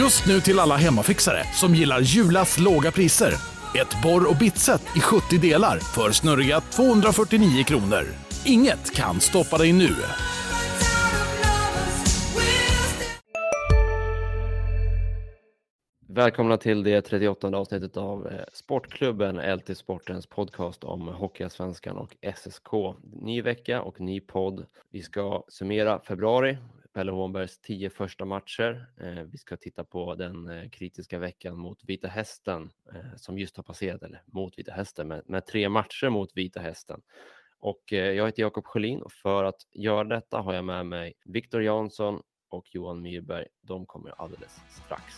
Just nu till alla hemmafixare som gillar Julas låga priser. Ett borr och bitset i 70 delar för snurriga 249 kronor. Inget kan stoppa dig nu. Välkomna till det 38 avsnittet av eh, Sportklubben, LT Sportens podcast om Hockeyallsvenskan och SSK. Ny vecka och ny podd. Vi ska summera februari, Pelle Hånbergs tio första matcher. Eh, vi ska titta på den eh, kritiska veckan mot Vita Hästen eh, som just har passerat, eller mot Vita Hästen, med, med tre matcher mot Vita Hästen. Och jag heter Jakob Sjölin och för att göra detta har jag med mig Viktor Jansson och Johan Myrberg. De kommer alldeles strax.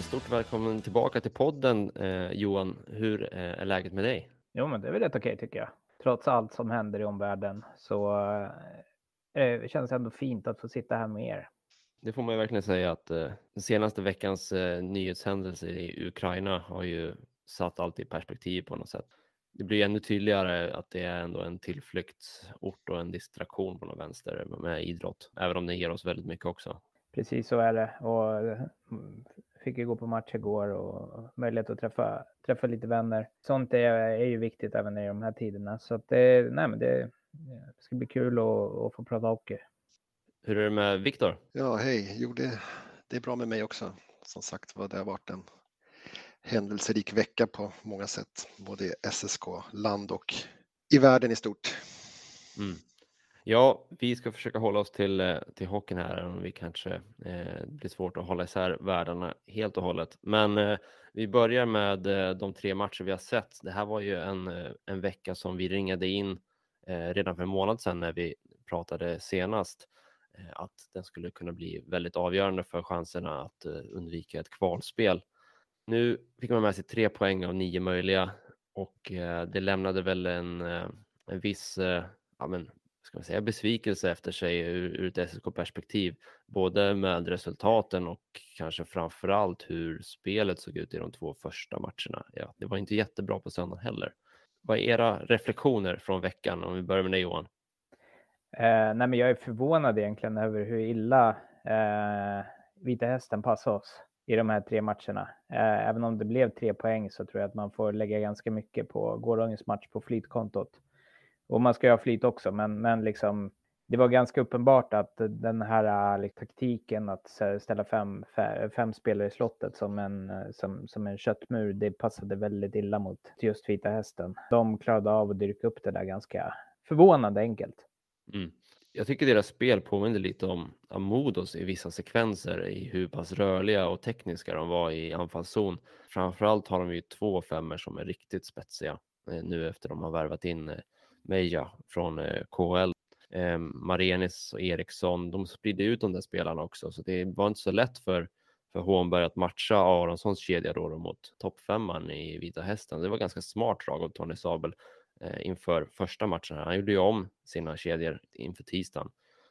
Stort välkommen tillbaka till podden eh, Johan. Hur eh, är läget med dig? Jo, men det är väl rätt okej tycker jag. Trots allt som händer i omvärlden så eh, känns det ändå fint att få sitta här med er. Det får man ju verkligen säga att eh, den senaste veckans eh, nyhetshändelser i Ukraina har ju satt allt i perspektiv på något sätt. Det blir ännu tydligare att det är ändå en tillflyktsort och en distraktion på något vänster med idrott, även om det ger oss väldigt mycket också. Precis så är det och fick ju gå på match igår och möjlighet att träffa, träffa lite vänner. Sånt är, är ju viktigt även i de här tiderna. Så att det, nej, men det, det ska bli kul att, att få prata hockey. Hur är det med Viktor? Ja, hej. Jo, det, det är bra med mig också. Som sagt var, det har varit en händelserik vecka på många sätt, både i SSK, land och i världen i stort. Mm. Ja, vi ska försöka hålla oss till, eh, till hockeyn här, om vi kanske eh, blir svårt att hålla isär världarna helt och hållet. Men eh, vi börjar med eh, de tre matcher vi har sett. Det här var ju en, eh, en vecka som vi ringade in eh, redan för en månad sedan när vi pratade senast, eh, att den skulle kunna bli väldigt avgörande för chanserna att undvika ett kvalspel. Nu fick man med sig tre poäng av nio möjliga och det lämnade väl en, en viss ja, men, ska man säga, besvikelse efter sig ur, ur ett SSK-perspektiv, både med resultaten och kanske framför allt hur spelet såg ut i de två första matcherna. Ja, det var inte jättebra på söndagen heller. Vad är era reflektioner från veckan? Om vi börjar med dig Johan. Eh, nej, men jag är förvånad egentligen över hur illa eh, Vita Hästen passade oss i de här tre matcherna. Eh, även om det blev tre poäng så tror jag att man får lägga ganska mycket på gårdagens match på flytkontot. Och man ska ju ha flyt också, men, men liksom, det var ganska uppenbart att den här liksom, taktiken att ställa fem, fem spelare i slottet som en, som, som en köttmur, det passade väldigt illa mot just Vita Hästen. De klarade av att dyrka upp det där ganska förvånande enkelt. Mm. Jag tycker deras spel påminner lite om Amodos i vissa sekvenser i hur pass rörliga och tekniska de var i anfallszon. Framförallt har de ju två femmer som är riktigt spetsiga eh, nu efter de har värvat in eh, Meja från eh, KL. Eh, Marenis och Eriksson, de spridde ut de där spelarna också, så det var inte så lätt för, för Hånberg att matcha Aronssons kedja då, då mot toppfemman i Vita Hästen. Det var ganska smart drag av Tony Sabel eh, inför första matchen. Han gjorde ju om sina kedjor inför tisdagen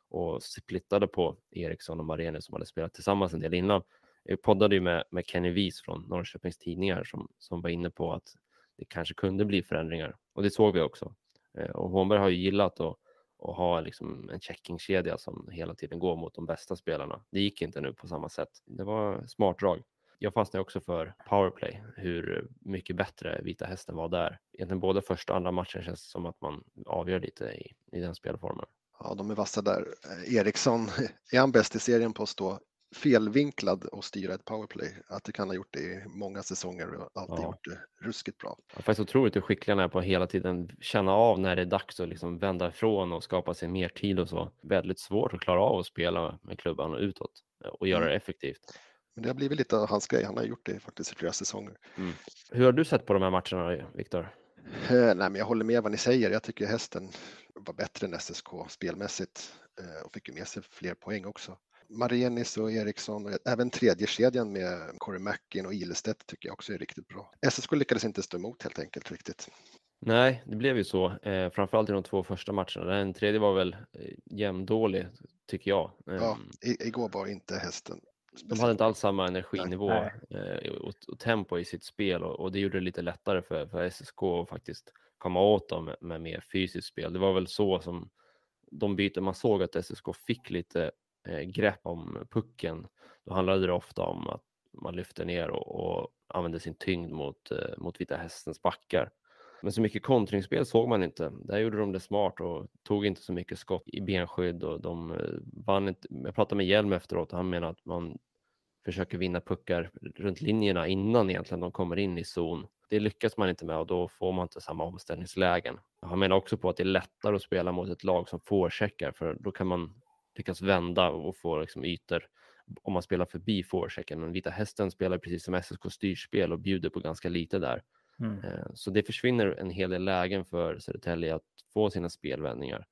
och splittade på Eriksson och Marenis som hade spelat tillsammans en del innan. Jag poddade ju med, med Kenny Wies från Norrköpings Tidningar som, som var inne på att det kanske kunde bli förändringar och det såg vi också. Eh, och Hånberg har ju gillat att, att ha liksom en checkingkedja som hela tiden går mot de bästa spelarna. Det gick inte nu på samma sätt. Det var smart drag. Jag fastnade också för powerplay, hur mycket bättre Vita Hästen var där. Egentligen både första och andra matchen känns det som att man avgör lite i, i den spelformen. Ja, de är vassa där. Eh, Eriksson, är han bäst i serien på att stå felvinklad och styra ett powerplay. Att du kan ha gjort det i många säsonger och alltid ja. gjort det ruskigt bra. Ja, faktiskt otroligt hur skicklig han är på att hela tiden känna av när det är dags att liksom vända ifrån och skapa sig mer tid och så. Väldigt svårt att klara av att spela med klubban och utåt och göra mm. det effektivt. Men det har blivit lite av hans grej. Han har gjort det faktiskt i flera säsonger. Mm. Hur har du sett på de här matcherna, Viktor? Eh, nej, men jag håller med vad ni säger. Jag tycker hästen var bättre än SSK spelmässigt eh, och fick ju med sig fler poäng också. Marenis och Eriksson och även tredje kedjan med Corey Mackin och Ilestedt tycker jag också är riktigt bra. SSK lyckades inte stå emot helt enkelt riktigt. Nej, det blev ju så, eh, framförallt i de två första matcherna. Den tredje var väl eh, jämndålig tycker jag. Ja, Ehm, i, igår var inte hästen De hade inte alls samma energinivå Nej. eh, och, och tempo i sitt spel och, och det gjorde det lite lättare för, för SSK att faktiskt komma åt dem med, med mer fysiskt spel. Det var väl så som de byten man såg att SSK fick lite Eh, grepp om pucken. Då handlade det ofta om att man lyfte ner och, och använde sin tyngd mot, eh, mot Vita Hästens backar. Men så mycket kontringsspel såg man inte. Där gjorde de det smart och tog inte så mycket skott i benskydd och de eh, vann inte. Jag pratade med Hjelm efteråt och han menar att man försöker vinna puckar runt linjerna innan egentligen de kommer in i zon. Det lyckas man inte med och då får man inte samma omställningslägen. Han menar också på att det är lättare att spela mot ett lag som forecheckar för då kan man lyckas vända och få liksom ytor om man spelar förbi forechecken. Men Vita Hästen spelar precis som SSK styrspel och bjuder på ganska lite där. Mm. Eh, Så det försvinner en hel del lägen för Södertälje att få sina spelvändningar.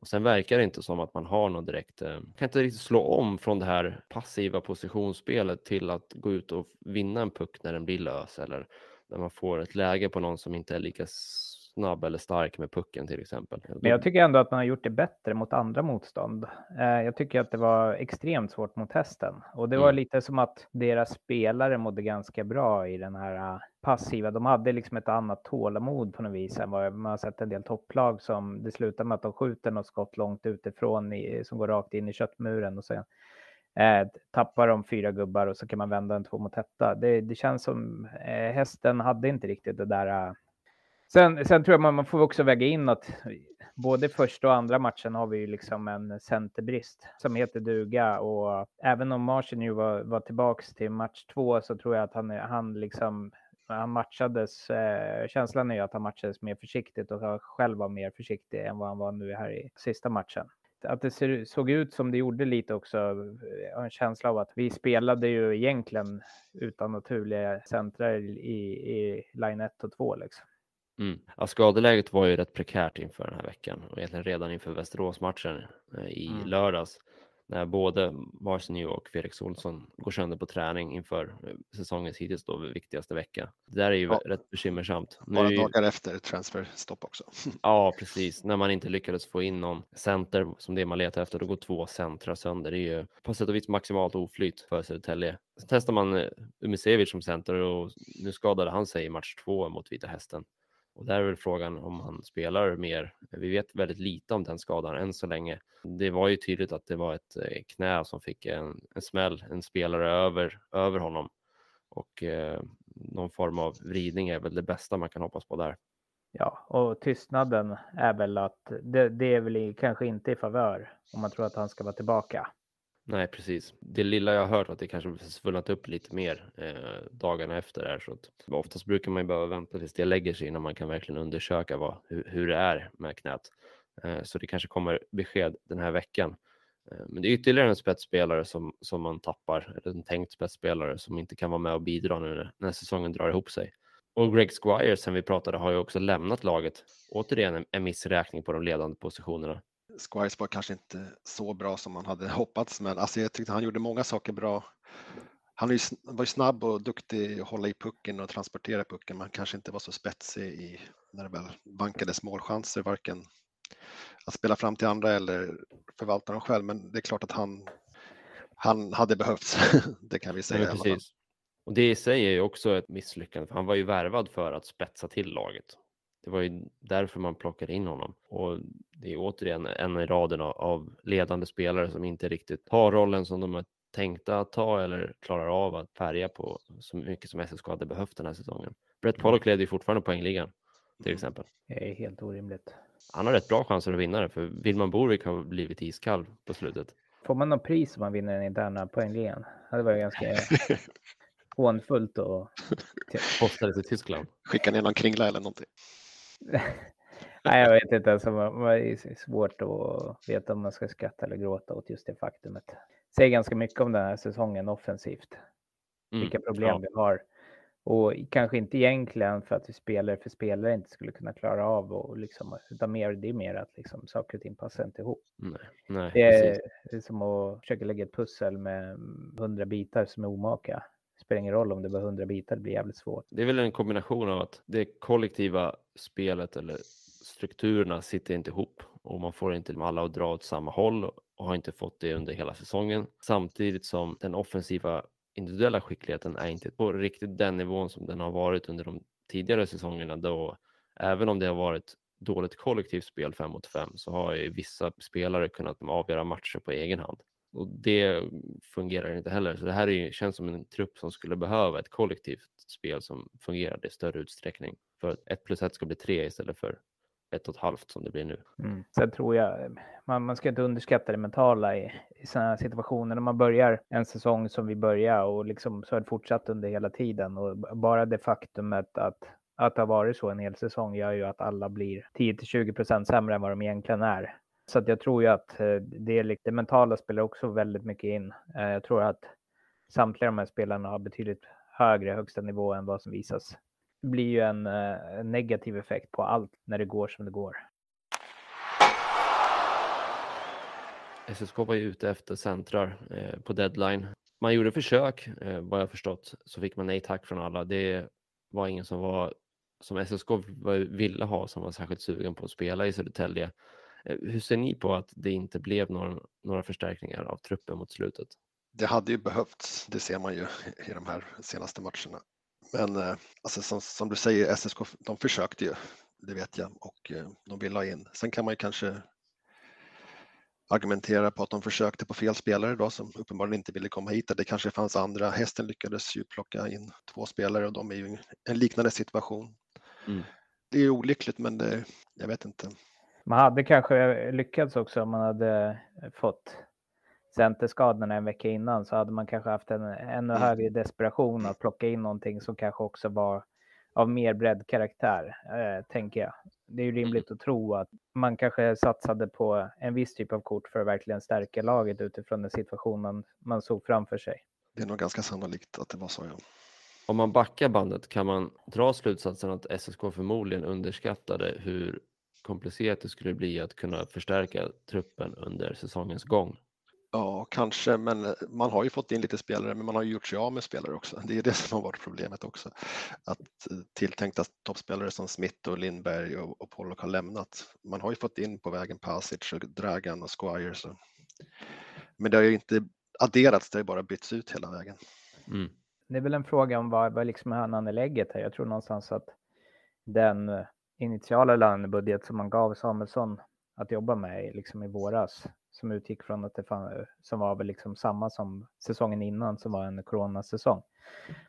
Och sen verkar det inte som att man har något direkt, eh, kan inte riktigt slå om från det här passiva positionsspelet till att gå ut och vinna en puck när den blir lös eller när man får ett läge på någon som inte är lika snabb eller stark med pucken till exempel. Men jag tycker ändå att man har gjort det bättre mot andra motstånd. Eh, Jag tycker att det var extremt svårt mot hästen och det var Mm. lite som att deras spelare mådde ganska bra i den här eh, passiva. De hade liksom ett annat tålamod på något vis än vad man har sett en del topplag som det slutar med att de skjuter något skott långt utifrån i, som går rakt in i köttmuren och sen eh, tappar de fyra gubbar och så kan man vända en två mot etta. Det, det känns som eh, hästen hade inte riktigt det där eh, Sen, sen tror jag man, man får också väga in att både första och andra matchen har vi ju liksom en centerbrist som heter duga och även om Marcin nu var, var tillbaks till match två så tror jag att han, han liksom han matchades, eh, känslan är ju att han matchades mer försiktigt och själv var mer försiktig än vad han var nu här i sista matchen. Att det ser, såg ut som det gjorde lite också, jag har en känsla av att vi spelade ju egentligen utan naturliga centrar i, i line 1 och 2 liksom. Mm. Ja, skadeläget var ju rätt prekärt inför den här veckan och egentligen redan inför Västeråsmatchen eh, i Mm. lördags när både Marcinio och Felix Olsson går sönder på träning inför eh, säsongens hittills då viktigaste vecka. Det där är ju Ja. rätt bekymmersamt. Nu Bara ju- dagar efter transferstopp också. Ja, precis. När man inte lyckades få in någon center som det man letar efter, då går två centra sönder. Det är ju på sätt och vis maximalt oflyt för Södertälje. Sen testar man eh, Umicevic som center och nu skadade han sig i match två mot Vita Hästen. Och där är väl frågan om han spelar mer. Vi vet väldigt lite om den skadan än så länge. Det var ju tydligt att det var ett eh, knä som fick en, en smäll, en spelare över, över honom. Och eh, någon form av vridning är väl det bästa man kan hoppas på där. Ja, och tystnaden är väl att det, det är väl i, kanske inte i favör om man tror att han ska vara tillbaka. Nej, precis. Det lilla jag har hört att det kanske svullnat upp lite mer eh, dagarna efter där. Så att oftast brukar man ju behöva vänta tills det lägger sig innan man kan verkligen undersöka vad, hur, hur det är med knät. Eh, så det kanske kommer besked den här veckan. Eh, men det är ytterligare en spetsspelare som, som man tappar, eller en tänkt spetsspelare som inte kan vara med och bidra nu när, när säsongen drar ihop sig. Och Greg Squire, sen vi pratade, har ju också lämnat laget. Återigen en, en missräkning på de ledande positionerna. Squires var kanske inte så bra som man hade hoppats, men alltså jag tyckte han gjorde många saker bra. Han var ju snabb och duktig att hålla i pucken och transportera pucken, men kanske inte var så spetsig i när det väl bankades målchanser, varken att spela fram till andra eller förvalta dem själv. Men det är klart att han, han hade behövts, det kan vi säga. Fall. precis. Och det i sig är ju också ett misslyckande, för han var ju värvad för att spetsa till laget. Det var ju därför man plockade in honom. Och det är återigen en i raden av- ledande spelare som inte riktigt tar rollen som de är tänkta att ta eller klarar av att färga på så mycket som SSK hade behövt den här säsongen. Brett Pollock leder ju fortfarande poängligan till exempel. Det är helt orimligt. Han har rätt bra chanser att vinna det, för Wilman Borvik har blivit iskall på slutet. Får man något pris om man vinner den interna poängligan? Det var ju ganska hånfullt och Postades i Tyskland. Skicka ner någon kringla eller någonting. Nej, jag vet inte. Alltså, man är svårt att veta om man ska skratta eller gråta åt just det faktumet. Säger ganska mycket om den här säsongen offensivt. Mm, Vilka problem ja. vi har. Och kanske inte egentligen för att vi spelare för spelare inte skulle kunna klara av och liksom, utan mer, det är mer att liksom saker och ting passar inte ihop. Nej, nej Det är, det är som att försöka lägga ett pussel med hundra bitar som är omaka. Spelar ingen roll om det var hundra bitar, det blir jävligt svårt. Det är väl en kombination av att det kollektiva spelet eller strukturerna sitter inte ihop och man får inte alla att dra åt samma håll och har inte fått det under hela säsongen. Samtidigt som den offensiva individuella skickligheten är inte på riktigt den nivån som den har varit under de tidigare säsongerna då även om det har varit dåligt kollektivt spel 5 mot 5 så har ju vissa spelare kunnat avgöra matcher på egen hand. Och det fungerar inte heller. Så det här är, känns som en trupp som skulle behöva ett kollektivt spel som fungerar i större utsträckning. För att 1 plus 1 ska bli 3 istället för ett och ett halvt som det blir nu. Mm. Sen tror jag, eh, man, man ska inte underskatta det mentala i, i sådana situationer. När man börjar en säsong som vi börjar och liksom så har det fortsatt under hela tiden och bara det faktumet att att det har varit så en hel säsong gör ju att alla blir 10 till 20 procent sämre än vad de egentligen är. Så att jag tror ju att eh, det, det mentala spelar också väldigt mycket in. Eh, jag tror att samtliga de här spelarna har betydligt högre högsta nivå än vad som visas. Det blir ju en, eh, en negativ effekt på allt när det går som det går. SSK var ju ute efter centrar eh, på deadline. Man gjorde försök, eh, vad jag förstått, så fick man nej tack från alla. Det var ingen som var som SSK ville ha som var särskilt sugen på att spela i Södertälje. Eh, hur ser ni på att det inte blev några, några förstärkningar av truppen mot slutet? Det hade ju behövts, det ser man ju i de här senaste matcherna. Men eh, alltså, som, som, du säger, SSK de försökte ju, det vet jag, och eh, de ville ha in. Sen kan man ju kanske argumentera på att de försökte på fel spelare då som uppenbarligen inte ville komma hit. Det kanske fanns andra. Hästen lyckades ju plocka in två spelare och de är ju i en liknande situation. Mm. Det är olyckligt, men det, jag vet inte. Man hade kanske lyckats också om man hade fått centerskadorna en vecka innan så hade man kanske haft en ännu mm. högre desperation att plocka in någonting som kanske också var av mer breddkaraktär, eh, tänker jag. Det är ju rimligt att tro att man kanske satsade på en viss typ av kort för att verkligen stärka laget utifrån den situation man, man såg framför sig. Det är nog ganska sannolikt att det var så, ja. Om man backar bandet kan man dra slutsatsen att SSK förmodligen underskattade hur komplicerat det skulle bli att kunna förstärka truppen under säsongens gång. Ja, kanske, men eh, man har ju fått in lite spelare, men man har ju gjort sig av med spelare också. Det är det som har varit problemet också. Att eh, tilltänkta toppspelare som Smith och Lindberg och, och Pollock har lämnat. Man har ju fått in på vägen Pasic och Dragan och Squire. Så. Men det har ju inte adderats, det har bara bytts ut hela vägen. Mm. Det är väl en fråga om vad, vad liksom är lägget här. Jag tror någonstans att den eh, initiala lönebudget som man gav Samuelsson att jobba med liksom i våras som utgick från att det fann, som var väl liksom samma som säsongen innan som var en coronasäsong.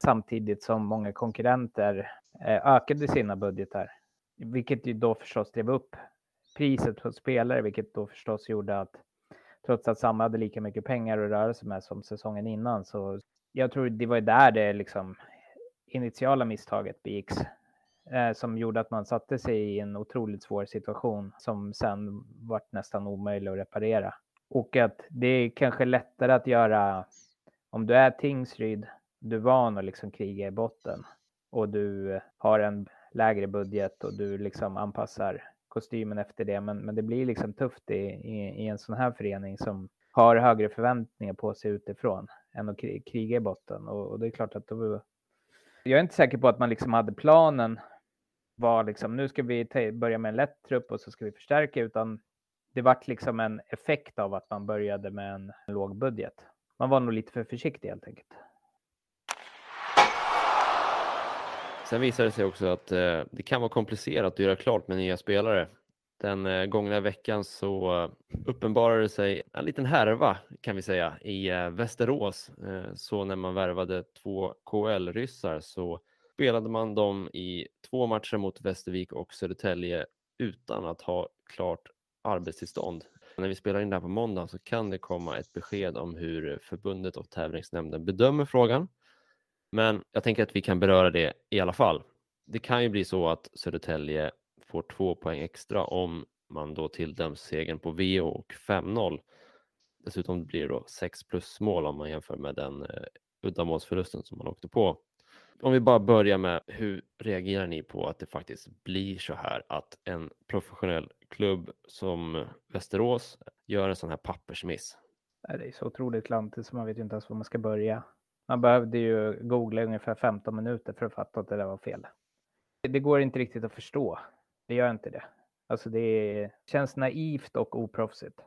Samtidigt som många konkurrenter eh, ökade sina budgetar, vilket ju då förstås drev upp priset på spelare, vilket då förstås gjorde att trots att samma hade lika mycket pengar att röra sig med som säsongen innan så jag tror det var där det liksom initiala misstaget begicks eh, som gjorde att man satte sig i en otroligt svår situation som sen vart nästan omöjlig att reparera. Och att det är kanske lättare att göra om du är Tingsryd, du är van att liksom kriga i botten och du har en lägre budget och du liksom anpassar kostymen efter det. Men, men det blir liksom tufft i, i, i en sån här förening som har högre förväntningar på sig utifrån än att kriga i botten. Och, och det är klart att då, jag är inte säker på att man liksom hade planen var liksom nu ska vi börja med en lätt trupp och så ska vi förstärka utan det vart liksom en effekt av att man började med en låg budget. Man var nog lite för försiktig helt enkelt. Sen visar det sig också att eh, det kan vara komplicerat att göra klart med nya spelare. Den eh, gångna veckan så eh, uppenbarade sig en liten härva kan vi säga i eh, Västerås. Eh, så när man värvade två KL-ryssar så spelade man dem i två matcher mot Västervik och Södertälje utan att ha klart arbetstillstånd. När vi spelar in det här på måndag så kan det komma ett besked om hur förbundet och tävlingsnämnden bedömer frågan. Men jag tänker att vi kan beröra det i alla fall. Det kan ju bli så att Södertälje får två poäng extra om man då tilldöms segern på VO och 5-0. Dessutom blir det då 6 plus mål om man jämför med den eh, uddamålsförlusten som man åkte på. Om vi bara börjar med hur reagerar ni på att det faktiskt blir så här att en professionell klubb som Västerås gör en sån här pappersmiss? Det är så otroligt klantigt så man vet inte ens var man ska börja. Man behövde ju googla ungefär 15 minuter för att fatta att det där var fel. Det går inte riktigt att förstå. Det gör inte det. Alltså det känns naivt och oproffsigt.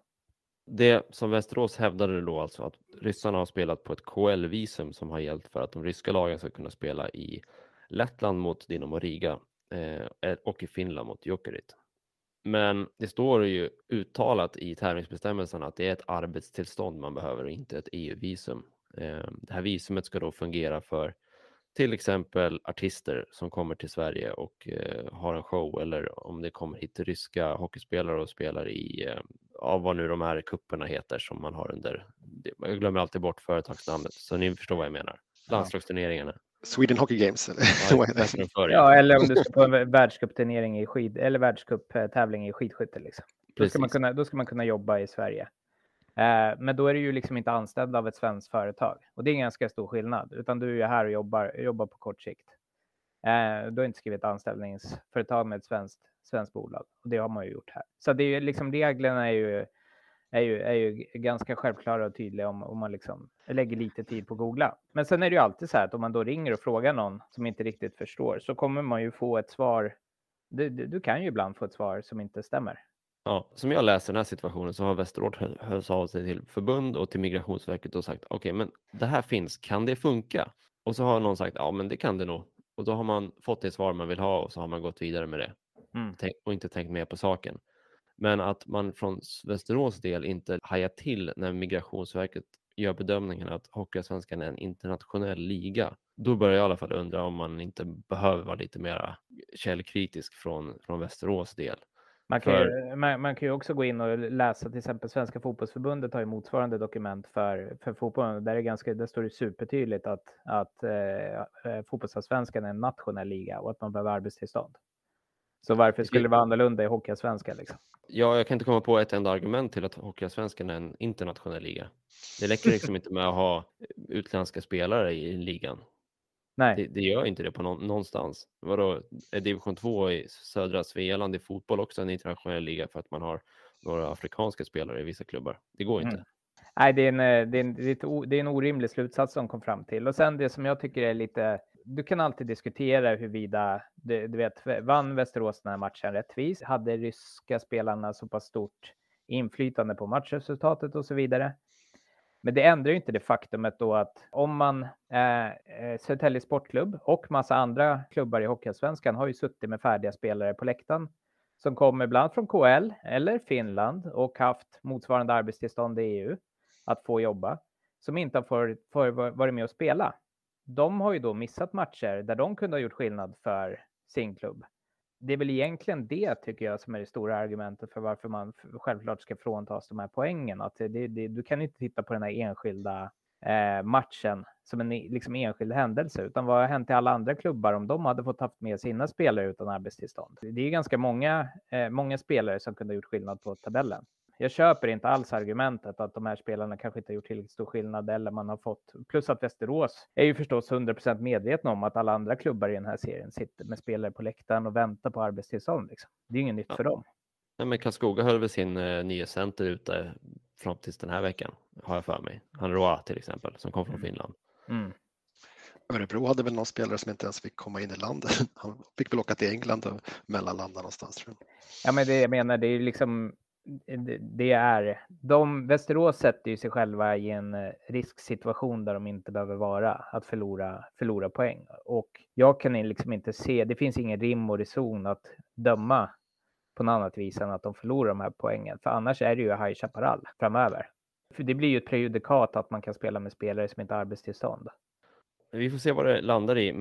Det som Västerås hävdade då alltså att ryssarna har spelat på ett KL-visum som har gällt för att de ryska lagen ska kunna spela i Lettland mot Dinamo Riga eh, eh, och i Finland mot Jokerit. Men det står ju uttalat i tävlingsbestämmelserna att det är ett arbetstillstånd man behöver och inte ett EU-visum. Eh, det här visumet ska då fungera för till exempel artister som kommer till Sverige och eh, har en show eller om det kommer hit ryska hockeyspelare och spelar i, eh, ja, vad nu de här kupperna heter som man har under, jag glömmer alltid bort företagsnamnet, så ni förstår vad jag menar. Landslagsturneringarna. Sweden Hockey Games. Ja, ja, eller om du ska på en världscupturnering i skid eller världscuptävling i skidskytte. Liksom. Då, ska man kunna, då ska man kunna jobba i Sverige. Eh, men då är du ju liksom inte anställd av ett svenskt företag och det är en ganska stor skillnad, utan du är ju här och jobbar, jobbar på kort sikt. Eh, du har inte skrivit anställningsföretag med ett svenskt, svenskt bolag och det har man ju gjort här. Så det är ju liksom reglerna är ju är ju, är ju ganska självklara och tydliga om, om man liksom lägger lite tid på att googla. Men sen är det ju alltid så här att om man då ringer och frågar någon som inte riktigt förstår så kommer man ju få ett svar. Du, du, du kan ju ibland få ett svar som inte stämmer. Ja, som jag läser den här situationen så har Västerås hört av sig till förbund och till Migrationsverket och sagt okej, okay, men det här finns, kan det funka? Och så har någon sagt ja, men det kan det nog. Och då har man fått det svar man vill ha och så har man gått vidare med det mm. och inte tänkt mer på saken. Men att man från Västerås del inte hajar till när Migrationsverket gör bedömningen att Hockeyallsvenskan är en internationell liga. Då börjar jag i alla fall undra om man inte behöver vara lite mer källkritisk från, från Västerås del. Man kan, för... ju, man, man, kan ju också gå in och läsa till exempel Svenska fotbollsförbundet har ju motsvarande dokument för, för fotbollen. Där, är ganska, där står det supertydligt att, att eh, eh fotbollsallsvenskan är en nationell liga och att man behöver arbetstillstånd. Så varför skulle det vara annorlunda i Hockeyallsvenskan? Liksom? Ja, jag kan inte komma på ett enda argument till att Hockeyallsvenskan är en internationell liga. Det räcker liksom inte med att ha utländska spelare i ligan. Nej. Det, det gör inte det på nå någonstans. Vadå, är division 2 i södra Svealand i fotboll också en internationell liga för att man har några afrikanska spelare i vissa klubbar? Det går inte. Mm. Nej, det är, en, eh, det, är en, det är en orimlig slutsats som kom fram till. Och sen det som jag tycker är lite du kan alltid diskutera huruvida, du, du vet, vann Västerås den här matchen rättvis? Hade ryska spelarna så pass stort inflytande på matchresultatet och så vidare? Men det ändrar ju inte det faktumet då att om man, eh, Södertälje Sportklubb och massa andra klubbar i Hockeyallsvenskan har ju suttit med färdiga spelare på läktaren som kommer ibland från KL eller Finland och haft motsvarande arbetstillstånd i EU att få jobba, som inte har för, för, varit med och spela de har ju då missat matcher där de kunde ha gjort skillnad för sin klubb. Det är väl egentligen det tycker jag som är det stora argumentet för varför man självklart ska fråntas de här poängen. Att det, det, du kan inte titta på den här enskilda eh, matchen som en liksom enskild händelse, utan vad har hänt i alla andra klubbar om de hade fått haft med sina spelare utan arbetstillstånd? Det är ganska många, eh, många spelare som kunde ha gjort skillnad på tabellen jag köper inte alls argumentet att de här spelarna kanske inte har gjort tillräckligt stor skillnad eller man har fått. Plus att Västerås är ju förstås 100% medvetna om att alla andra klubbar i den här serien sitter med spelare på läktaren och väntar på arbetstillstånd. Liksom. Det är inget nytt ja. för dem. Nej, men Karlskoga höll väl sin eh, nya center ute fram tills den här veckan, har jag för mig. Han Roa till exempel, som kom från mm. Finland. Mm. Örebro hade väl någon spelare som inte ens fick komma in i landet. Han fick väl åka till England och mellanlanda någonstans. Tror jag. Ja, men det jag menar, det är liksom Eh, det är, de, Västerås sätter ju sig själva i en eh, risksituation där de inte behöver vara, att förlora, förlora poäng. Och jag kan liksom inte se, det finns ingen rim och reson att döma på något annat vis än att de förlorar de här poängen. För annars är det ju High Chaparral framöver. För det blir ju ett prejudikat att man kan spela med spelare som inte har arbetstillstånd. Vi får se vad det landar i.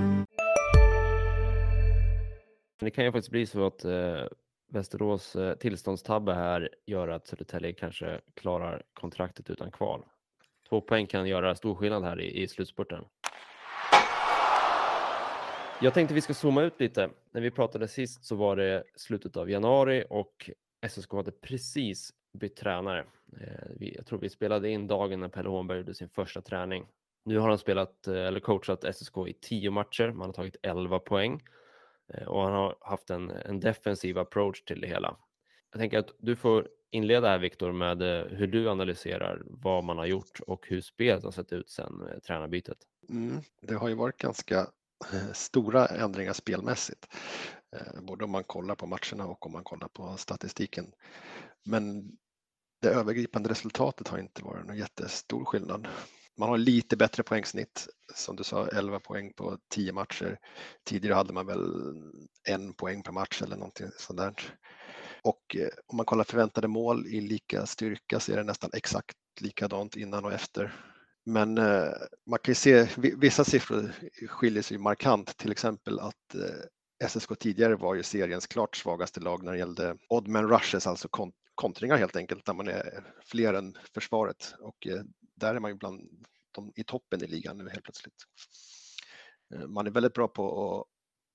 Det kan ju faktiskt bli så att eh, Västerås eh, tillståndstabbe här gör att Södertälje kanske klarar kontraktet utan kval. Två poäng kan göra stor skillnad här i, i slutspurten. Jag tänkte vi ska zooma ut lite. När vi pratade sist så var det slutet av januari och SSK hade precis bytt tränare. Eh, jag tror vi spelade in dagen när Pelle Hånberg gjorde sin första träning. Nu har han spelat eh, eller coachat SSK i tio matcher. Man har tagit 11 poäng Eh, och han har haft en, en defensiv approach till det hela. Jag tänker att du får inleda här Viktor med eh, hur du analyserar vad man har gjort och hur spelet har sett ut sedan eh, tränarbytet. Mm, det har ju varit ganska stora ändringar spelmässigt. Både om man kollar på matcherna och om man kollar på statistiken. Men det övergripande resultatet har inte varit någon jättestor skillnad. Man har lite bättre poängsnitt, som du sa, 11 poäng på 10 matcher. Tidigare hade man väl en poäng per match eller någonting sådant. Och eh, om man kollar förväntade mål i lika styrka så är det nästan exakt likadant innan och efter. Men eh, man kan ju se vissa siffror skiljer sig markant, till exempel att eh, SSK tidigare var ju seriens klart svagaste lag när det gällde Oddman rushes, alltså kontringar helt enkelt, där man är fler än försvaret och där är man ju bland de i toppen i ligan nu helt plötsligt. Eh, man är väldigt bra på att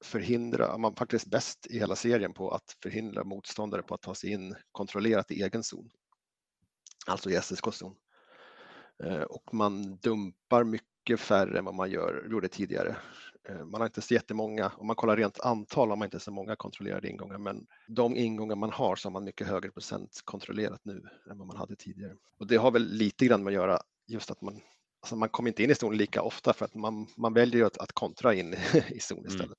förhindra, man är faktiskt bäst i hela serien på att förhindra motståndare på att ta sig in kontrollerat i egen zon. Alltså i SSK zon. Eh, och man dumpar mycket färre än vad man gör, gjorde tidigare. Eh, man har inte så jättemånga, om man kollar rent antal har man inte så många kontrollerade ingångar, men de ingångar man har så har man mycket högre procent kontrollerat nu än vad man hade tidigare. Och det har väl lite grann med att göra just att man, alltså man kommer inte in i zon lika ofta för att man, man väljer att, att kontra in i zon mm. istället.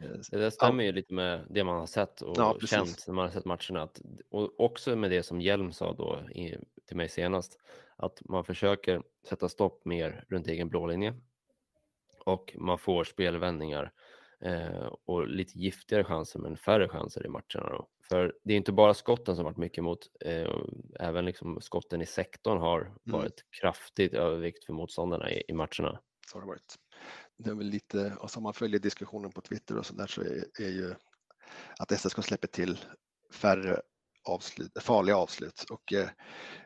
Mm. Det stämmer ju lite med det man har sett och ja, känt när man har sett matcherna. Att, och också med det som Hjelm sa då i, till mig senast, att man försöker sätta stopp mer runt egen blålinje och man får spelvändningar eh, och lite giftigare chanser men färre chanser i matcherna. Då. För det är inte bara skotten som varit mycket emot, eh, även liksom skotten i sektorn har mm. varit mm. kraftigt övervikt för motståndarna i, i matcherna. Så har det varit. Det är väl lite, och som man följer diskussionen på Twitter och så där så är, är ju att SSK släpper till färre avslut, farliga avslut och eh,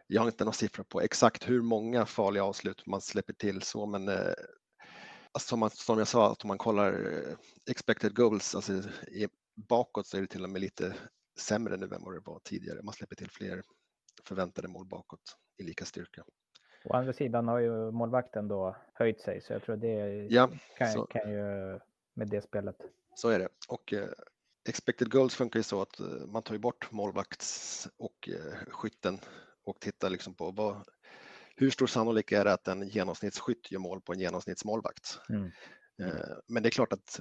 jag har inte någon siffra på exakt hur många farliga avslut man släpper till så men eh, Alltså, som, man, som jag sa, att om man kollar eh, expected goals, alltså i, bakåt så är det till och med lite sämre nu än vad det var tidigare. Man släpper till fler förväntade mål bakåt i lika styrka. Å andra sidan har ju målvakten då höjt sig, så jag tror det ja, kan, så, kan ju med det spelet. Så är det. Och eh, expected goals funkar ju så att eh, man tar ju bort målvakts och eh, skytten och tittar liksom på vad, hur stor sannolik är det att en genomsnittsskytt gör mål på en genomsnittsmålvakt? Mm. Eh, men det är klart att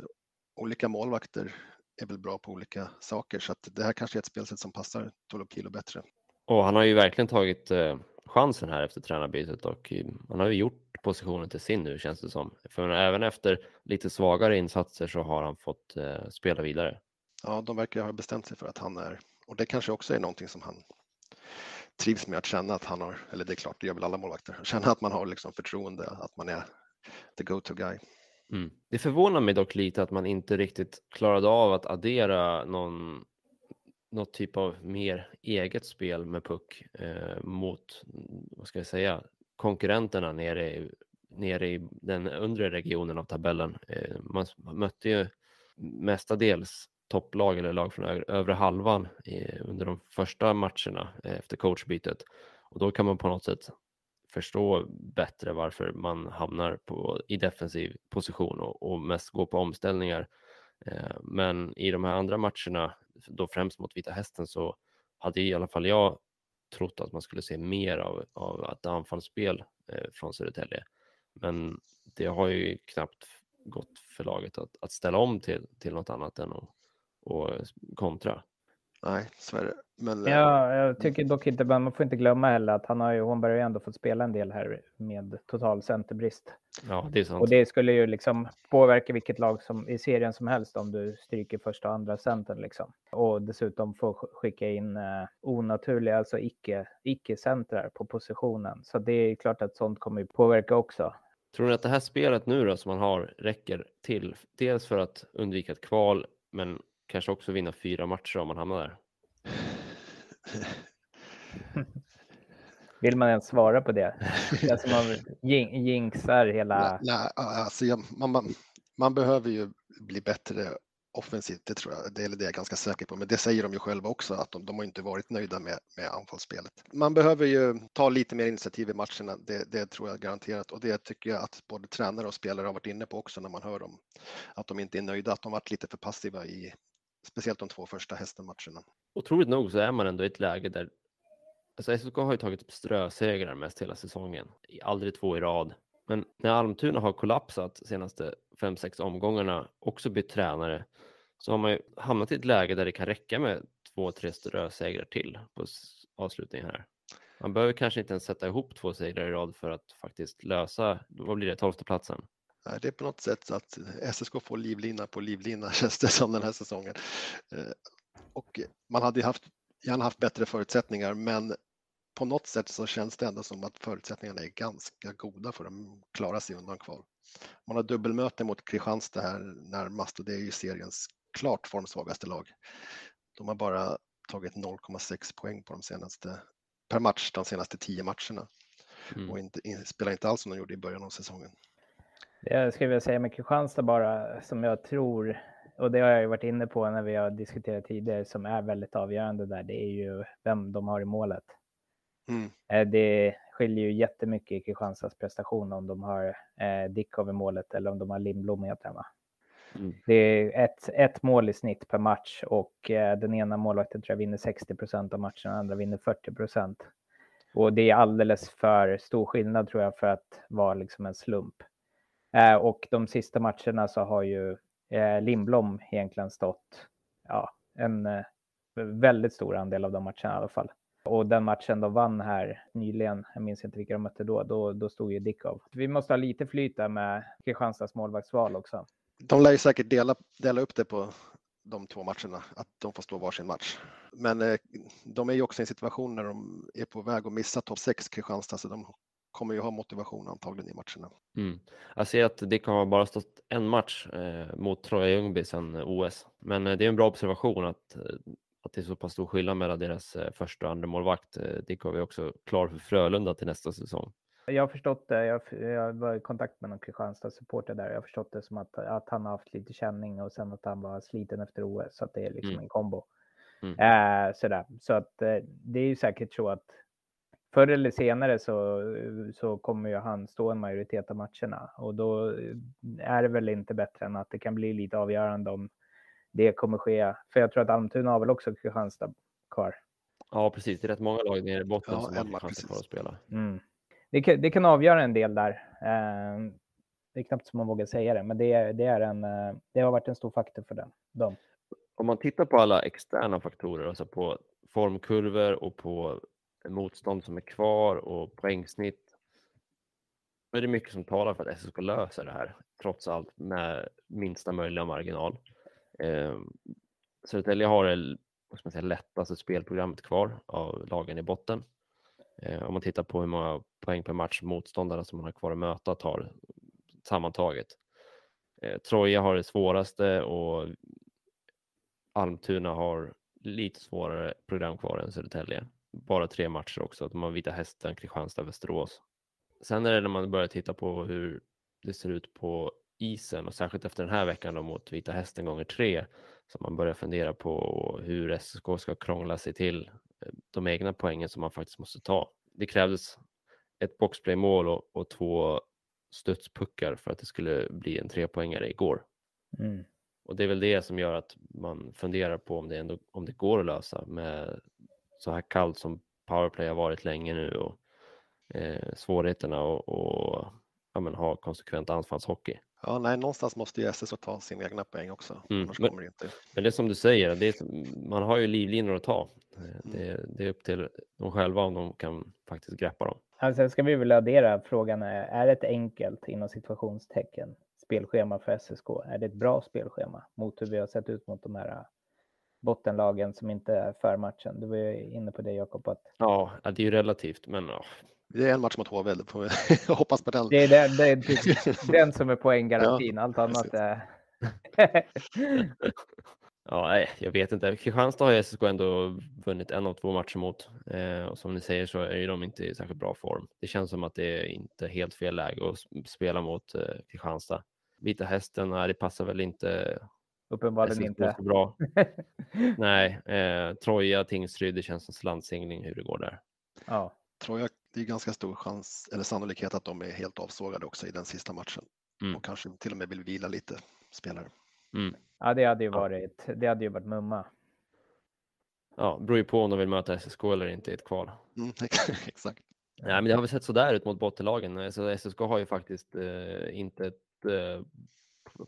olika målvakter är väl bra på olika saker så att det här kanske är ett spelsätt som passar Tolopilo bättre. Och han har ju verkligen tagit eh, chansen här efter tränarbytet och han har ju gjort positionen till sin nu känns det som. För även efter lite svagare insatser så har han fått eh, spela vidare. Ja, de verkar ha bestämt sig för att han är och det kanske också är någonting som han trivs med att känna att han har, eller det är klart, det gör väl alla målvakter, känna att man har liksom förtroende, att man är the go-to guy. Mm. Det förvånar mig dock lite att man inte riktigt klarade av att addera någon, något typ av mer eget spel med puck eh, mot, vad ska jag säga, konkurrenterna nere i, nere i den undre regionen av tabellen. Eh, man mötte ju mestadels topplag eller lag från övre halvan eh, under de första matcherna eh, efter coachbytet. Och då kan man på något sätt förstå bättre varför man hamnar på, i defensiv position och, och mest går på omställningar. Eh, men i de här andra matcherna, då främst mot Vita Hästen, så hade i alla fall jag trott att man skulle se mer av, av ett anfallsspel eh, från Södertälje. Men det har ju knappt gått för laget att, att ställa om till, till något annat än att och kontra. Nej, så är det. Men, ja, jag tycker dock inte, man får inte glömma heller att han har ju, Holmberg har ju ändå fått spela en del här med total centerbrist. Ja, det är sant. Och det skulle ju liksom påverka vilket lag som i serien som helst om du stryker första och andra centern liksom. Och dessutom få skicka in eh, onaturliga, alltså icke, icke-centrar på positionen. Så det är klart att sånt kommer ju påverka också. Tror ni att det här spelet nu då som man har räcker till? Dels för att undvika ett kval, men kanske också vinna fyra matcher om man hamnar där. Vill man ens svara på det? Det är som man jinxar hela... Nej, nej alltså jag, man, man, man, behöver ju bli bättre offensivt, det tror jag, det är det är jag ganska säker på, men det säger de ju själva också att de, de har inte varit nöjda med, med anfallsspelet. Man behöver ju ta lite mer initiativ i matcherna, det, det, tror jag garanterat och det tycker jag att både tränare och spelare har varit inne på också när man hör dem, att de inte är nöjda, att de varit lite för passiva i speciellt de två första hästenmatcherna. Otroligt nog så är man ändå i ett läge där Alltså SSK har ju tagit strösegrar mest hela säsongen, aldrig två i rad. Men när Almtuna har kollapsat senaste fem sex omgångarna, också bytt tränare, så har man ju hamnat i ett läge där det kan räcka med två, tre strösegrar till på avslutningen här. Man behöver kanske inte ens sätta ihop två segrar i rad för att faktiskt lösa, vad blir det, tolfte platsen? Det är på något sätt så att SSK får livlina på livlina känns det som den här säsongen. Eh, och man hade haft, gärna haft bättre förutsättningar men på något sätt så känns det ändå som att förutsättningarna är ganska goda för att klara sig undan kval. Man har dubbelmöte mot Kristianstad här närmast och det är ju seriens klart formsvagaste lag. De har bara tagit 0,6 poäng på de senaste, per match de senaste tio matcherna mm. och inte, spelar inte alls som de gjorde i början av säsongen. Det jag skulle vilja säga med Kristianstad bara som jag tror och det har jag ju varit inne på när vi har diskuterat tidigare som är väldigt avgörande där. Det är ju vem de har i målet. Mm. Eh, det skiljer ju jättemycket i Kristianstads prestation om de har eh, Dickov i målet eller om de har Lindblom heter han mm. Det är ett, ett mål i snitt per match och eh, den ena målvakten tror jag vinner 60 procent av matchen, den andra vinner 40 procent. Och det är alldeles för stor skillnad tror jag för att vara liksom en slump. Eh, och de sista matcherna så har ju eh, Lindblom egentligen stått ja, en eh, väldigt stor andel av de matcherna i alla fall. Och den matchen de vann här nyligen, jag minns inte vilka de mötte då, då, då stod ju Dickov. Vi måste ha lite flyt där med Kristianstads målvaktsval också. De lär ju säkert dela, dela upp det på de två matcherna, att de får stå varsin match. Men eh, de är ju också i en situation när de är på väg att missa topp 6, Kristianstad, så de kommer ju ha motivation antagligen i matcherna. Mm. Jag ser att det kan ha bara stått en match eh, mot Troja Ljungby sedan OS, men eh, det är en bra observation att eh, att det är så pass stor skillnad mellan deras eh, första och andra målvakt. Eh, Dick har vi också klar för Frölunda till nästa säsong. Jag har förstått det. Jag, jag var i kontakt med någon Kristianstad supporter där. Jag har förstått det som att, att han har haft lite känning och sen att han var sliten efter OS. Så att det är liksom mm. en kombo. Mm. Äh, sådär. Så att det är ju säkert så att förr eller senare så, så kommer ju han stå en majoritet av matcherna och då är det väl inte bättre än att det kan bli lite avgörande om det kommer ske. För jag tror att Almtuna har väl också Kristianstad kvar. Ja, precis. Det är rätt många lag nere i botten ja, som har Kristianstad kvar att spela. Mm. Det, kan, det kan avgöra en del där. Eh, det är knappt som man vågar säga det, men det, det, är en, eh, det har varit en stor faktor för den, dem. Om man tittar på alla externa faktorer, alltså på formkurvor och på motstånd som är kvar och poängsnitt, Det är mycket som talar för att SSK löser det här, trots allt med minsta möjliga marginal. Eh, Södertälje har det vad ska man säga, lättaste spelprogrammet kvar av lagen i botten. Eh, om man tittar på hur många poäng per match motståndarna som man har kvar att möta tar sammantaget. Eh, Troja har det svåraste och Almtuna har lite svårare program kvar än Södertälje. Bara tre matcher också. De har Vita Hästen, Kristianstad, Västerås. Sen är det när man börjar titta på hur det ser ut på isen och särskilt efter den här veckan då mot Vita Hästen gånger tre så man börjar fundera på hur SSK ska krångla sig till eh, de egna poängen som man faktiskt måste ta. Det krävdes ett boxplaymål och, och två studspuckar för att det skulle bli en trepoängare igår. Mm. Och det är väl det som gör att man funderar på om det, ändå, om det går att lösa med så här kallt som powerplay har varit länge nu och eh, svårigheterna och, och ja, men, ha konsekvent anfallshockey. Ja, nej, någonstans måste ju SSK ta sina egna poäng också. Mm. Annars men, kommer det inte. Men det är som du säger, det är, man har ju livlinor att ta. Mm. Det, det, är upp till dem själva om de kan faktiskt greppa dem. Alltså, ska vi väl addera frågan, är, är det ett enkelt inom situationstecken spelschema för SSK? Är det ett bra spelschema mot hur vi har sett ut mot de här bottenlagen som inte är för matchen? Du var ju inne på det Jakob. Att... Ja, det är ju relativt, men ja, det är en match mot HV, vi hoppas på den. Det är den, det är den som är poänggarantin, ja, allt annat är... ja, nej, jag vet inte. Kristianstad har SSK ändå vunnit en av två matcher mot eh, och som ni säger så är de inte i särskilt bra form. Det känns som att det är inte helt fel läge att spela mot eh, Kristianstad. Vita Hästen, nej, det passar väl inte Uppenbarligen inte. så bra. Nej, eh, Troja, Tingsryd, det känns som slantsingling hur det går där. Ja. Tror jag det är ganska stor chans eller sannolikhet att de är helt avsågade också i den sista matchen Mm. och kanske till och med vill vila lite spelare. ja, det hade ju Ja. varit, det hade ju varit mumma. Ja, beror ju på om de vill möta SSK eller inte i ett kval. Mm, exakt. Nej, men det har väl sett sådär ut mot bottenlagen. Alltså, SSK har ju faktiskt eh, inte ett eh,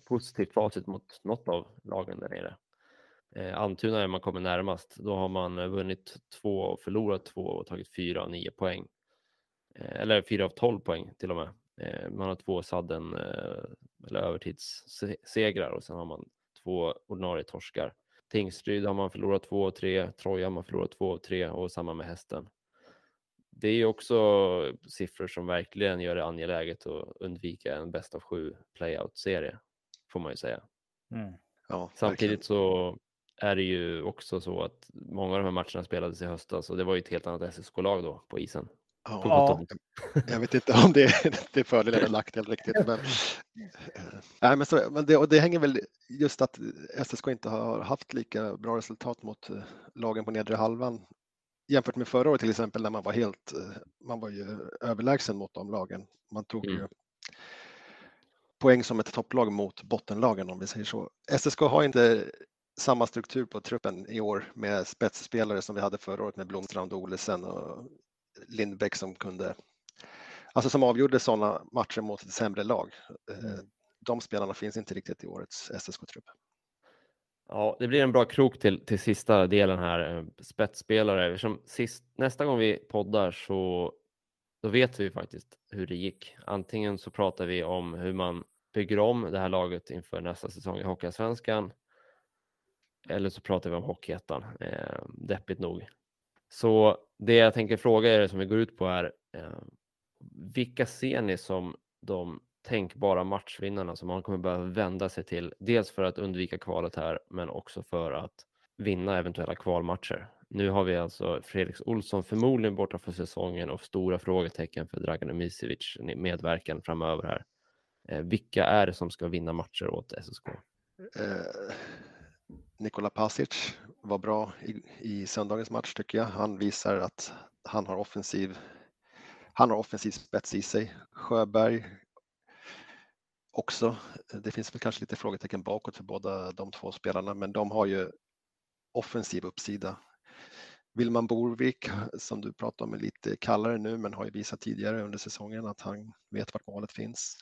positivt facit mot något av lagen där nere. Eh, Antuna är man kommer närmast. Då har man eh, vunnit två och förlorat två och tagit fyra av nio poäng. Eh, eller fyra av tolv poäng till och med. Eh, man har två sadden eh, eller övertidssegrar och sen har man två ordinarie torskar. Tingsryd har man förlorat två och tre, Troja har man förlorat två och tre och samma med hästen. Det är ju också siffror som verkligen gör det angeläget att undvika en bäst av sju playout-serie, får man ju säga. Mm. Ja, verkligen. Samtidigt så är det ju också så att många av de här matcherna spelades i höstas och det var ju ett helt annat SSK-lag då på isen. På Ja, jag vet inte om det är, det är fördel eller nackdel riktigt. Men, eh, nej, men, så, men det, och det hänger väl just att SSK inte har haft lika bra resultat mot eh, lagen på nedre halvan jämfört med förra året till exempel när man var helt, eh, man var ju överlägsen mot de lagen. Man tog Mm. ju poäng som ett topplag mot bottenlagen om vi säger så. SSK har inte samma struktur på truppen i år med spetsspelare som vi hade förra året med Blomstrand, Olesen och Lindbäck som kunde, alltså som avgjorde sådana matcher mot ett sämre lag. Eh, Mm. De spelarna finns inte riktigt i årets SSK-trupp. Ja, det blir en bra krok till, till sista delen här. eh, Spetsspelare. Sist, nästa gång vi poddar så då vet vi faktiskt hur det gick. Antingen så pratar vi om hur man bygger om det här laget inför nästa säsong i Hockeyallsvenskan. Eller så pratar vi om Hockeyettan. Eh, deppigt nog. Så det jag tänker fråga er som vi går ut på är eh, vilka ser ni som de tänkbara matchvinnarna som man kommer behöva vända sig till? Dels för att undvika kvalet här, men också för att vinna eventuella kvalmatcher. Nu har vi alltså Felix Olsson förmodligen borta för säsongen och stora frågetecken för Dragan Umisevic medverkan framöver här. Eh, vilka är det som ska vinna matcher åt SSK? Eh, Nikola Pasic var bra i, i söndagens match tycker jag. Han visar att han har offensiv, han har offensiv spets i sig. Sjöberg också. Det finns väl kanske lite frågetecken bakåt för båda de två spelarna, men de har ju offensiv uppsida. Vilman Borvik, som du pratar om, är lite kallare nu, men har ju visat tidigare under säsongen att han vet vart målet finns.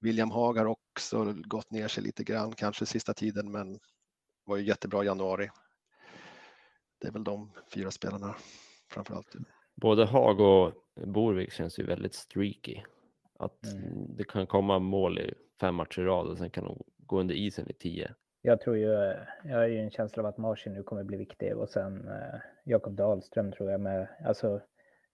William Haag har också gått ner sig lite grann, kanske sista tiden, men var ju jättebra i januari. Det är väl de fyra spelarna framför allt. Både Haag och Borvik känns ju väldigt streaky. Att Mm. det kan komma mål i fem matcher i rad och sen kan de gå under isen i tio. Jag tror ju, jag har ju en känsla av att Marcin nu kommer bli viktig och sen eh, Jakob Dahlström tror jag med. Alltså,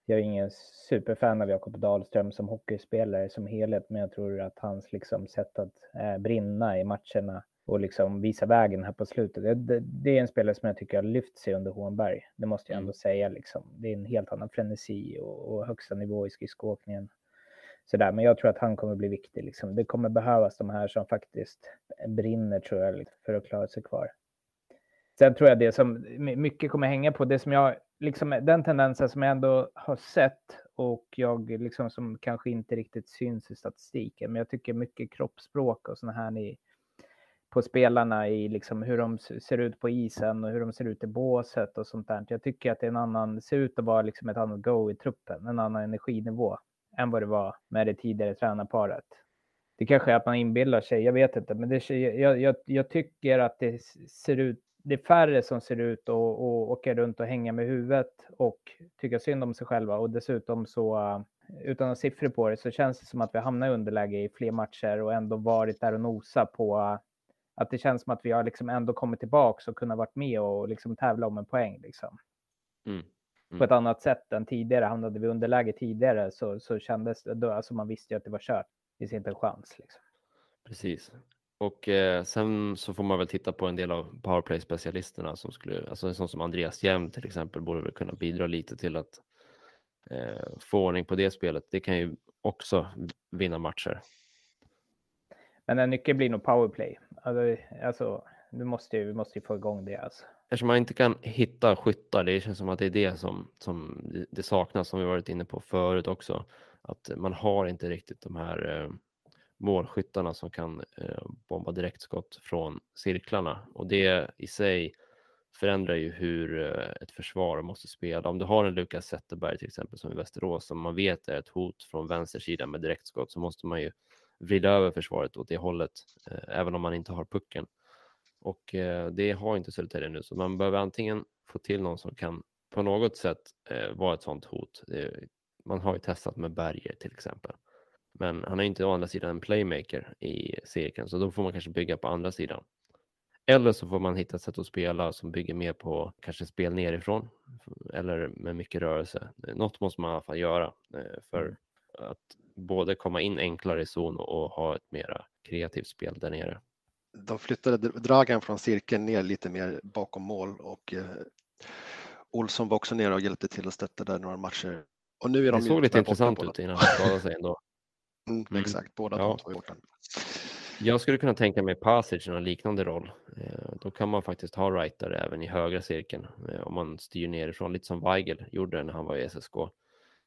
jag är ingen superfan av Jakob Dahlström som hockeyspelare som helhet, men jag tror att hans liksom sätt att eh, brinna i matcherna och liksom visa vägen här på slutet. Det, det, det är en spelare som jag tycker har lyft sig under Hånberg. Det måste jag ändå säga liksom. Det är en helt annan frenesi och, och högsta nivå i skridskoåkningen. Sådär, men jag tror att han kommer bli viktig. Liksom. Det kommer behövas de här som faktiskt brinner tror jag liksom, för att klara sig kvar. Sen tror jag det som mycket kommer hänga på, det som jag, liksom den tendensen som jag ändå har sett och jag liksom som kanske inte riktigt syns i statistiken, men jag tycker mycket kroppsspråk och sådana här i, på spelarna i liksom hur de ser ut på isen och hur de ser ut i båset och sånt där. Jag tycker att det är en annan, ser ut att vara liksom ett annat go i truppen, en annan energinivå än vad det var med det tidigare tränarparet. Det kanske är att man inbillar sig, jag vet inte, men det, jag, jag, jag tycker att det ser ut, det är färre som ser ut och, och åker runt och hänga med huvudet och tycka synd om sig själva och dessutom så uh, utan att siffror på det så känns det som att vi hamnar i underläge i fler matcher och ändå varit där och nosa på uh, att det känns som att vi har liksom ändå kommit tillbaks och kunnat varit med och liksom tävla om en poäng liksom Mm. på ett annat sätt än tidigare. Hamnade vi underläge tidigare så, så kändes det, då, alltså man visste ju att det var kört. Det finns inte en chans. Liksom. Precis. Och eh, sen så får man väl titta på en del av powerplay-specialisterna som skulle, alltså en sån som Andreas Hjelm till exempel, borde väl kunna bidra lite till att eh, få ordning på det spelet. Det kan ju också vinna matcher. Men en nyckel blir nog powerplay. Alltså, alltså, du måste ju, vi måste ju få igång det alltså. Eftersom man inte kan hitta skyttar, det känns som att det är det som, som det saknas, som vi varit inne på förut också. Att man har inte riktigt de här eh, målskyttarna som kan eh, bomba direktskott från cirklarna och det i sig förändrar ju hur eh, ett försvar måste spela. Om du har en Lukas Zetterberg till exempel som i Västerås som man vet är ett hot från vänster sida med direktskott så måste man ju vrida över försvaret åt det hållet eh, även om man inte har pucken. Och det har inte Södertälje nu så man behöver antingen få till någon som kan på något sätt vara ett sådant hot. man har ju testat med Berger till exempel. Men han är inte å andra sidan en playmaker i cirkeln så då får man kanske bygga på andra sidan. Eller så får man hitta ett sätt att spela som bygger mer på kanske spel nerifrån eller med mycket rörelse. Något måste man i alla fall göra eh, för mm. att både komma in enklare i zon och ha ett mera kreativt spel där nere. De flyttade Dragan från cirkeln ner lite mer bakom mål och eh, Olsson var också nere och hjälpte till att stötta där några matcher. Och nu är de det såg lite intressant ut innan han skadade sig ändå. Mm, mm. Exakt, båda ja. de två gjort den. Jag skulle kunna tänka mig Passage i någon liknande roll. Eh, då kan man faktiskt ha Writer även i högra cirkeln eh, om man styr nerifrån, lite som Weigel gjorde när han var i SSK.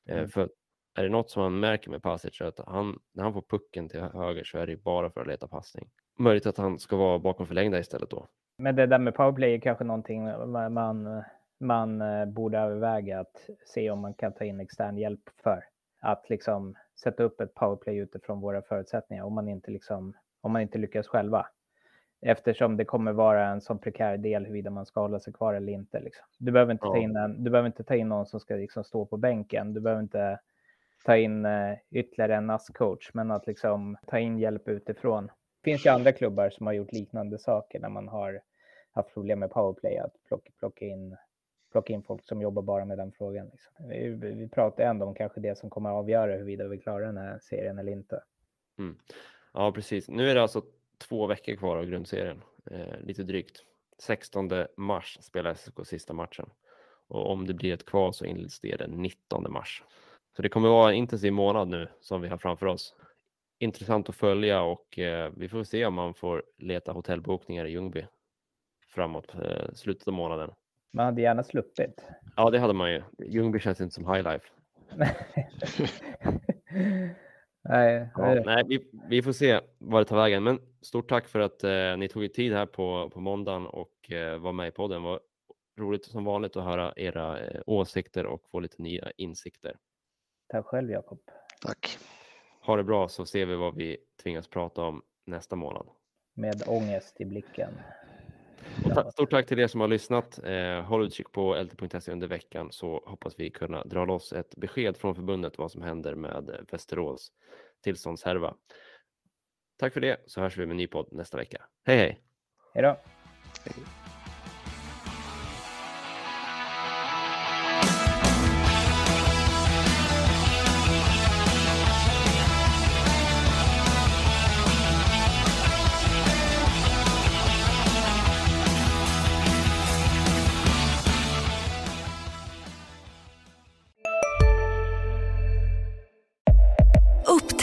Eh, mm. För är det något som man märker med Passage att han, när han får pucken till höger så är det bara för att leta passning. Möjligt att han ska vara bakom förlängda istället då. Men det där med powerplay är kanske någonting man, man borde överväga att se om man kan ta in extern hjälp för. Att liksom sätta upp ett powerplay utifrån våra förutsättningar om man inte liksom om man inte lyckas själva. Eftersom det kommer vara en sån prekär del huruvida man ska hålla sig kvar eller inte. Liksom. Du, behöver inte ja. ta in en, du behöver inte ta in någon som ska liksom stå på bänken. Du behöver inte ta in uh, ytterligare en NAS-coach, men att liksom ta in hjälp utifrån. Det finns ju andra klubbar som har gjort liknande saker när man har haft problem med powerplay, att plocka, plocka, in, plocka in folk som jobbar bara med den frågan. Liksom. Vi, vi pratar ändå om kanske det som kommer att avgöra huruvida vi klarar den här serien eller inte. Mm. Ja, precis. Nu är det alltså två veckor kvar av grundserien, eh, lite drygt. 16 mars spelar SSK sista matchen och om det blir ett kval så inleds det den 19 mars. Så det kommer vara en intensiv månad nu som vi har framför oss. Intressant att följa och eh, vi får se om man får leta hotellbokningar i Ljungby framåt eh, slutet av månaden. Man hade gärna sluppit. Ja, det hade man ju. Ljungby känns inte som high life. Nej, ja, nej vi, vi, får se vad det tar vägen. Men stort tack för att eh, ni tog er tid här på, på måndagen och eh, var med i podden. Det var roligt som vanligt att höra era eh, åsikter och få lite nya insikter. Tack själv Jakob. Tack. Ha det bra så ser vi vad vi tvingas prata om nästa månad. Med ångest i blicken. Stort tack till er som har lyssnat. Eh, håll utkik på lt.se under veckan så hoppas vi kunna dra loss ett besked från förbundet vad som händer med Västerås tillståndshärva. Tack för det så hörs vi med en ny podd nästa vecka. Hej hej! Hej då!